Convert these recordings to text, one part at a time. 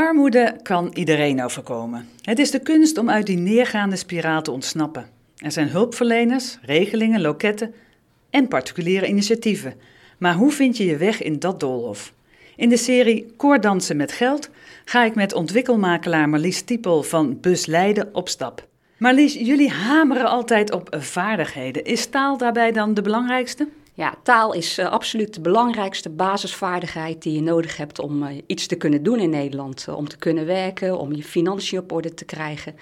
Armoede kan iedereen overkomen. Het is de kunst om uit die neergaande spiraal te ontsnappen. Er zijn hulpverleners, regelingen, loketten en particuliere initiatieven. Maar hoe vind je je weg in dat doolhof? In de serie Koordansen met geld ga ik met ontwikkelmakelaar Marlies Tiepel van Bus Leiden op stap. Marlies, jullie hameren altijd op vaardigheden. Is taal daarbij dan de belangrijkste? Ja, taal is uh, absoluut de belangrijkste basisvaardigheid die je nodig hebt om uh, iets te kunnen doen in Nederland. Uh, om te kunnen werken, om je financiën op orde te krijgen.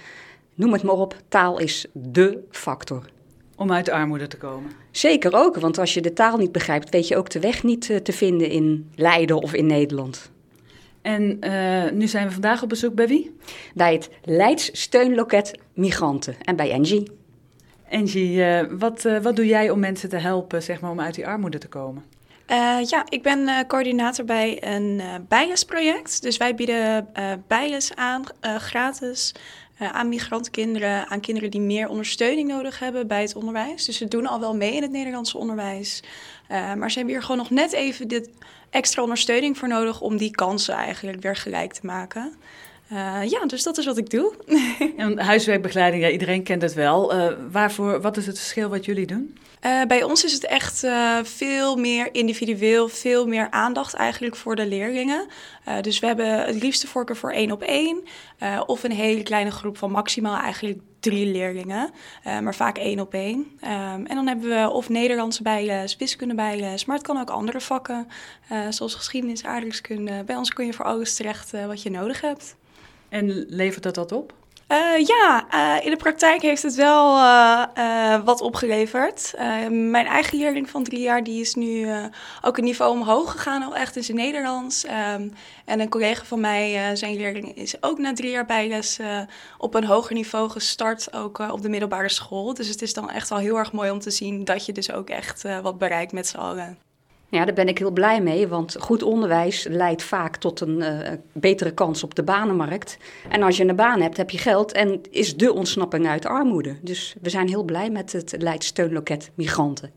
Noem het maar op, taal is dé factor. Om uit de armoede te komen? Zeker ook, want als je de taal niet begrijpt, weet je ook de weg niet te vinden in Leiden of in Nederland. En nu zijn we vandaag op bezoek bij wie? Bij het Leids Steunloket Migranten en bij Engie. Angie, uh, wat, uh, wat doe jij om mensen te helpen zeg maar, om uit die armoede te komen? Uh, ja, ik ben coördinator bij een bijlesproject. Dus wij bieden bijles aan, gratis, aan migrantkinderen, aan kinderen die meer ondersteuning nodig hebben bij het onderwijs. Dus ze doen al wel mee in het Nederlandse onderwijs. maar ze hebben hier gewoon nog net even dit extra ondersteuning voor nodig om die kansen eigenlijk weer gelijk te maken. Uh, ja, dus dat is wat ik doe. en huiswerkbegeleiding, ja, iedereen kent het wel. Uh, waarvoor, wat is het verschil wat jullie doen? Uh, bij ons is het echt veel meer individueel, veel meer aandacht eigenlijk voor de leerlingen. dus we hebben het liefste voorkeur voor één op één. of een hele kleine groep van maximaal eigenlijk drie leerlingen, maar vaak één op één. Um, en dan hebben we of Nederlandse bijles, wiskunde bijles, maar het kan ook andere vakken, zoals geschiedenis, aardrijkskunde. Bij ons kun je voor alles terecht wat je nodig hebt. En levert dat dat op? Uh, ja, uh, in de praktijk heeft het wel uh, wat opgeleverd. mijn eigen leerling van drie jaar die is nu ook een niveau omhoog gegaan, al echt in zijn Nederlands. Um, en een collega van mij, zijn leerling, is ook na drie jaar bijles op een hoger niveau gestart, ook op de middelbare school. Dus het is dan echt wel heel erg mooi om te zien dat je dus ook echt wat bereikt met z'n allen. Ja, daar ben ik heel blij mee, want goed onderwijs leidt vaak tot een uh, betere kans op de banenmarkt. En als je een baan hebt, heb je geld en is de ontsnapping uit armoede. Dus we zijn heel blij met het Leids Steunloket Migranten.